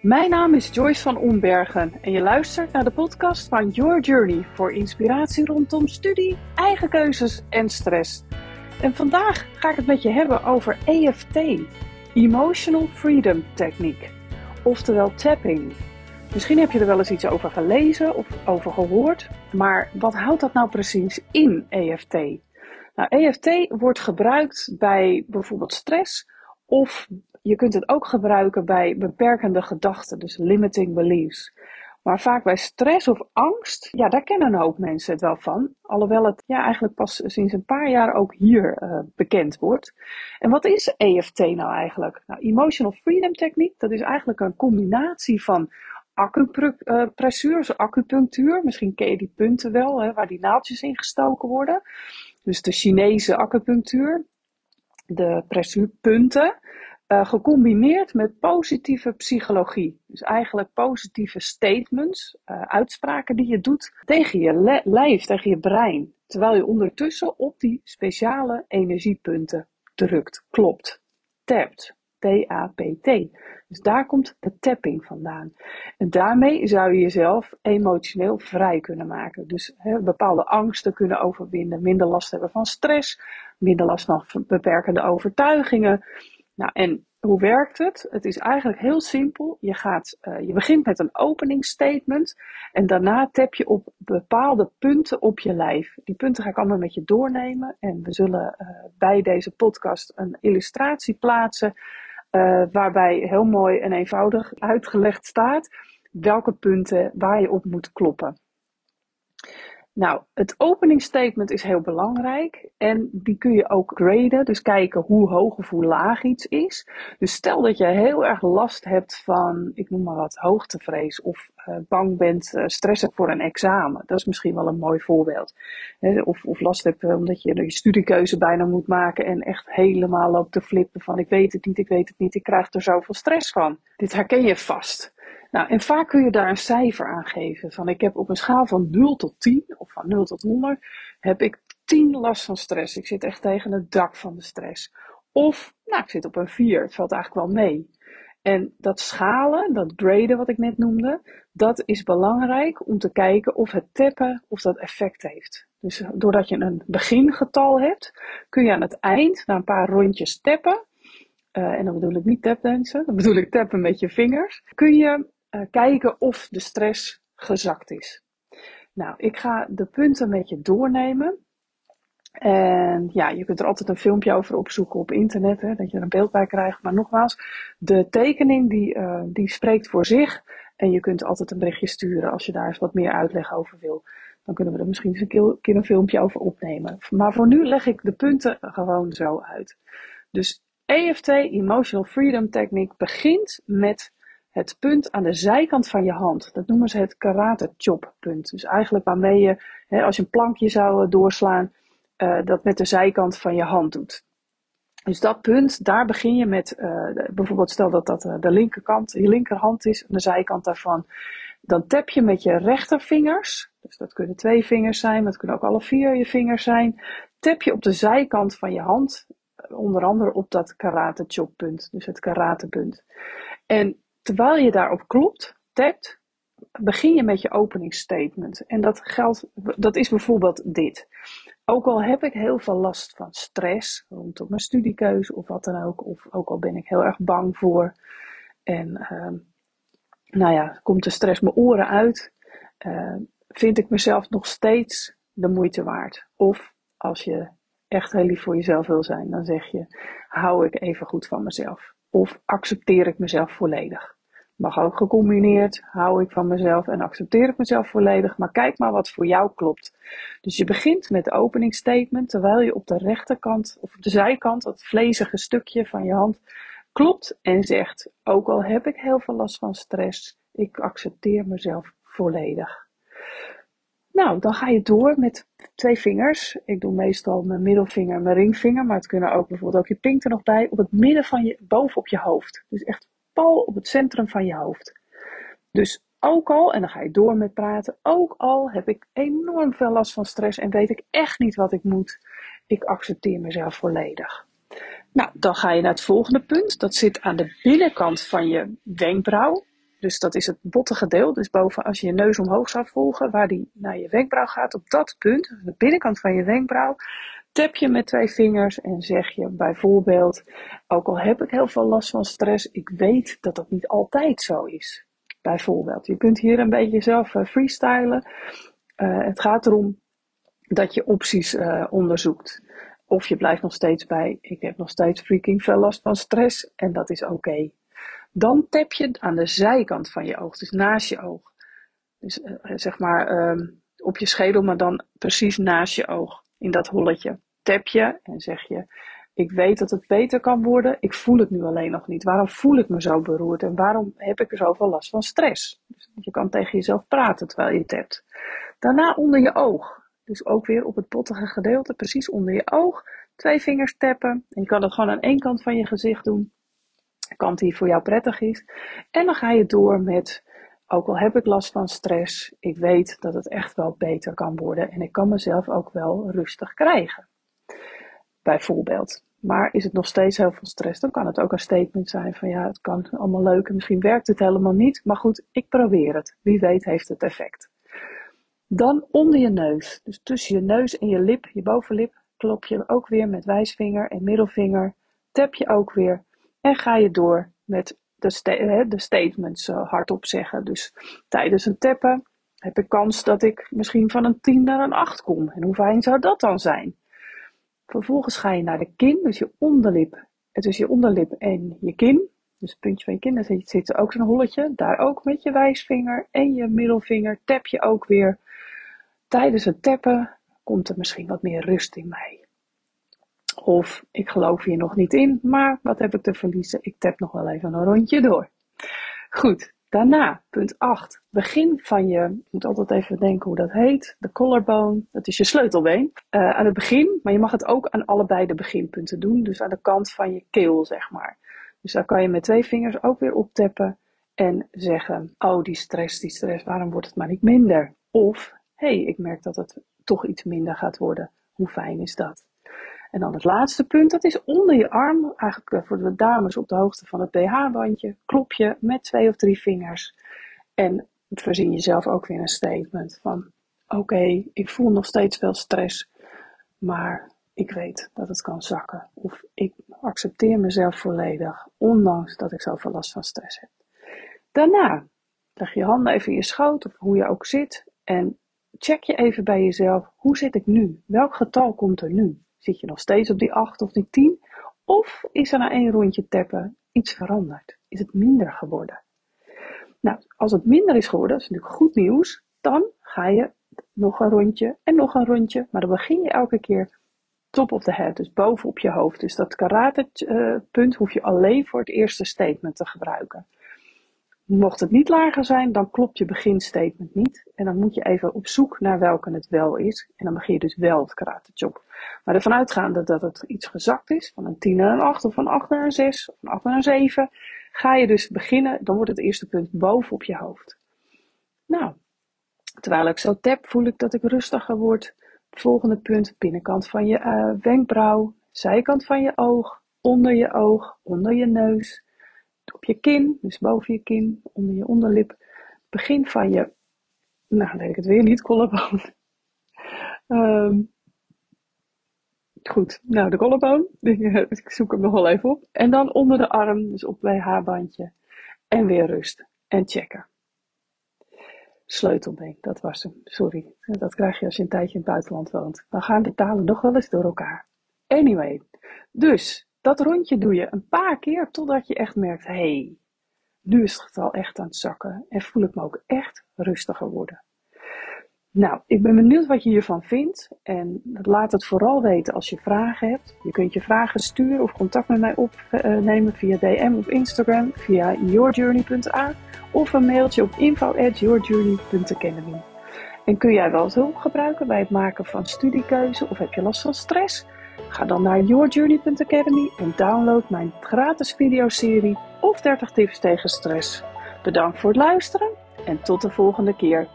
Mijn naam is Joyce van Ombergen en je luistert naar de podcast van Your Journey voor inspiratie rondom studie, eigen keuzes en stress. En vandaag ga ik het met je hebben over EFT, Emotional Freedom Technique, oftewel tapping. Misschien heb je er wel eens iets over gelezen of over gehoord, maar wat houdt dat nou precies in EFT? Nou, EFT wordt gebruikt bij bijvoorbeeld stress of je kunt het ook gebruiken bij beperkende gedachten, dus limiting beliefs. Maar vaak bij stress of angst, ja, daar kennen een hoop mensen het wel van. Alhoewel het ja, eigenlijk pas sinds een paar jaar ook hier uh, bekend wordt. En wat is EFT nou eigenlijk? Nou, Emotional Freedom Techniek, dat is eigenlijk een combinatie van acupressuur, dus acupunctuur. Misschien ken je die punten wel, hè, waar die naaldjes in gestoken worden. Dus de Chinese acupunctuur, de pressuurpunten. Uh, gecombineerd met positieve psychologie. Dus eigenlijk positieve statements, uh, uitspraken die je doet tegen je lijf, tegen je brein. Terwijl je ondertussen op die speciale energiepunten drukt. Klopt. Tapt. T-A-P-T. Dus daar komt de tapping vandaan. En daarmee zou je jezelf emotioneel vrij kunnen maken. Dus bepaalde angsten kunnen overwinnen, minder last hebben van stress, minder last van beperkende overtuigingen. Nou, en hoe werkt het? Het is eigenlijk heel simpel. Je, gaat, uh, je begint met een openingsstatement en daarna tap je op bepaalde punten op je lijf. Die punten ga ik allemaal met je doornemen en we zullen uh, bij deze podcast een illustratie plaatsen uh, waarbij heel mooi en eenvoudig uitgelegd staat welke punten waar je op moet kloppen. Nou, het openingsstatement is heel belangrijk en die kun je ook graden, dus kijken hoe hoog of hoe laag iets is. Dus stel dat je heel erg last hebt van, ik noem maar wat, hoogtevrees of uh, bang bent, uh, stressen voor een examen. Dat is misschien wel een mooi voorbeeld. Of, of last hebt uh, omdat je je studiekeuze bijna moet maken en echt helemaal loopt te flippen van ik weet het niet, ik weet het niet, ik krijg er zoveel stress van. Dit herken je vast. Nou, en vaak kun je daar een cijfer aan geven. Van ik heb op een schaal van 0 tot 10 of van 0 tot 100 heb ik 10 last van stress. Ik zit echt tegen het dak van de stress. Of, nou, ik zit op een 4. Het valt eigenlijk wel mee. En dat schalen, dat graden wat ik net noemde, dat is belangrijk om te kijken of het tappen of dat effect heeft. Dus doordat je een begingetal hebt, kun je aan het eind, na een paar rondjes tappen, uh, en dan bedoel ik niet tapdansen, dan bedoel ik tappen met je vingers, kun je uh, kijken of de stress gezakt is. Nou, ik ga de punten met je doornemen. En ja, je kunt er altijd een filmpje over opzoeken op internet, hè, dat je er een beeld bij krijgt. Maar nogmaals, de tekening die, uh, die spreekt voor zich. En je kunt altijd een berichtje sturen als je daar eens wat meer uitleg over wil. Dan kunnen we er misschien eens een keer een filmpje over opnemen. Maar voor nu leg ik de punten gewoon zo uit. Dus EFT, Emotional Freedom Technique, begint met het punt aan de zijkant van je hand. Dat noemen ze het karate chop punt. Dus eigenlijk waarmee je, hè, als je een plankje zou eh, doorslaan, uh, dat met de zijkant van je hand doet. Dus dat punt, daar begin je met, uh, bijvoorbeeld stel dat dat de linkerkant, je linkerhand is, de zijkant daarvan. Dan tap je met je rechtervingers, dus dat kunnen twee vingers zijn, maar het kunnen ook alle vier je vingers zijn. Tap je op de zijkant van je hand, onder andere op dat karate chop punt, dus het karatepunt. En terwijl je daarop klopt, tapt, begin je met je openingsstatement. En dat geldt, dat is bijvoorbeeld dit. Ook al heb ik heel veel last van stress rondom mijn studiekeuze of wat dan ook, of ook al ben ik heel erg bang voor en uh, nou ja, komt de stress mijn oren uit, uh, vind ik mezelf nog steeds de moeite waard. Of als je echt heel lief voor jezelf wil zijn, dan zeg je: hou ik even goed van mezelf. Of accepteer ik mezelf volledig. Mag ook gecombineerd, hou ik van mezelf en accepteer ik mezelf volledig, maar kijk maar wat voor jou klopt. Dus je begint met de openingsstatement, terwijl je op de rechterkant of op de zijkant, dat vlezige stukje van je hand, klopt en zegt, ook al heb ik heel veel last van stress, ik accepteer mezelf volledig. Nou, dan ga je door met twee vingers. Ik doe meestal mijn middelvinger en mijn ringvinger, maar het kunnen ook bijvoorbeeld ook je pink er nog bij, op het midden van je, boven op je hoofd. Dus echt op het centrum van je hoofd. Dus ook al, en dan ga je door met praten, ook al heb ik enorm veel last van stress en weet ik echt niet wat ik moet, ik accepteer mezelf volledig. Nou, dan ga je naar het volgende punt. Dat zit aan de binnenkant van je wenkbrauw. Dus dat is het bottige deel. Dus boven, als je je neus omhoog zou volgen, waar die naar je wenkbrauw gaat, op dat punt, de binnenkant van je wenkbrauw, tap je met twee vingers en zeg je bijvoorbeeld, ook al heb ik heel veel last van stress, ik weet dat dat niet altijd zo is. Bijvoorbeeld, je kunt hier een beetje zelf uh, freestylen. Uh, het gaat erom dat je opties uh, onderzoekt. Of je blijft nog steeds bij, ik heb nog steeds freaking veel last van stress en dat is oké. Dan tap je aan de zijkant van je oog, dus naast je oog. Dus zeg maar um, op je schedel, maar dan precies naast je oog in dat holletje. Tap je en zeg je: Ik weet dat het beter kan worden. Ik voel het nu alleen nog niet. Waarom voel ik me zo beroerd en waarom heb ik er zoveel last van stress? Dus je kan tegen jezelf praten terwijl je tapt. Daarna onder je oog. Dus ook weer op het bottige gedeelte, precies onder je oog. Twee vingers tappen. En je kan dat gewoon aan één kant van je gezicht doen. De kant die voor jou prettig is. En dan ga je door met ook al heb ik last van stress, ik weet dat het echt wel beter kan worden en ik kan mezelf ook wel rustig krijgen. Bijvoorbeeld. Maar is het nog steeds heel veel stress, dan kan het ook een statement zijn van ja, het kan allemaal leuk en misschien werkt het helemaal niet. Maar goed, ik probeer het. Wie weet heeft het effect. Dan onder je neus. Dus tussen je neus en je lip, je bovenlip, klop je ook weer met wijsvinger en middelvinger. Tap je ook weer en ga je door met de, de statements uh, hardop zeggen. Dus tijdens een tappen heb ik kans dat ik misschien van een 10 naar een 8 kom. En hoe fijn zou dat dan zijn? Vervolgens ga je naar de kin, dus je onderlip. Is je onderlip en je kin. Dus het puntje van je kin, daar zit, zit ook zo'n holletje. Daar ook met je wijsvinger en je middelvinger tap je ook weer. Tijdens het tappen komt er misschien wat meer rust in mij. Of ik geloof hier nog niet in, maar wat heb ik te verliezen? Ik tap nog wel even een rondje door. Goed, daarna, punt 8. Begin van je, je moet altijd even denken hoe dat heet. De collarbone, dat is je sleutelbeen. Uh, aan het begin, maar je mag het ook aan allebei de beginpunten doen. Dus aan de kant van je keel, zeg maar. Dus daar kan je met twee vingers ook weer optappen en zeggen: Oh, die stress, die stress, waarom wordt het maar niet minder? Of, hé, hey, ik merk dat het toch iets minder gaat worden. Hoe fijn is dat? En dan het laatste punt, dat is onder je arm, eigenlijk eh, voor de dames op de hoogte van het BH-bandje, klop je met twee of drie vingers. En voorzien jezelf ook weer een statement van, oké, ik voel nog steeds veel stress, maar ik weet dat het kan zakken. Of ik accepteer mezelf volledig, ondanks dat ik zoveel last van stress heb. Daarna leg je handen even in je schoot of hoe je ook zit en check je even bij jezelf, hoe zit ik nu? Welk getal komt er nu? Zit je nog steeds op die 8 of die 10? Of is er na één rondje tappen iets veranderd? Is het minder geworden? Nou, als het minder is geworden, dat is natuurlijk goed nieuws, dan ga je nog een rondje en nog een rondje, maar dan begin je elke keer top of the head, dus boven op je hoofd. Dus dat karate uh, punt hoef je alleen voor het eerste statement te gebruiken. Mocht het niet lager zijn, dan klopt je beginstatement niet. En dan moet je even op zoek naar welke het wel is. En dan begin je dus wel het karate chop. Maar ervan uitgaande dat het iets gezakt is, van een 10 naar een 8 of van 8 naar een 6 of van 8 naar een 7, ga je dus beginnen, dan wordt het eerste punt boven op je hoofd. Nou, terwijl ik zo tap, voel ik dat ik rustiger word. volgende punt, binnenkant van je uh, wenkbrauw, zijkant van je oog, onder je oog, onder je neus, op je kin, dus boven je kin, onder je onderlip. Begin van je, nou weet ik het weer niet, collarbone. Um, Goed, nou de collarbone, ik zoek hem nog wel even op. En dan onder de arm, dus op bij haarbandje. En weer rust. En checken. Sleutelbeen, dat was hem. Sorry, dat krijg je als je een tijdje in het buitenland woont. Dan gaan de talen nog wel eens door elkaar. Anyway, dus dat rondje doe je een paar keer totdat je echt merkt, hé, hey, nu is het al echt aan het zakken en voel ik me ook echt rustiger worden. Nou, ik ben benieuwd wat je hiervan vindt en laat het vooral weten als je vragen hebt. Je kunt je vragen sturen of contact met mij opnemen via DM op Instagram, via yourjourney.a of een mailtje op info@yourjourney.academy. En kun jij wel hulp gebruiken bij het maken van studiekeuze of heb je last van stress? Ga dan naar yourjourney.academy en download mijn gratis videoserie of 30 tips tegen stress. Bedankt voor het luisteren en tot de volgende keer.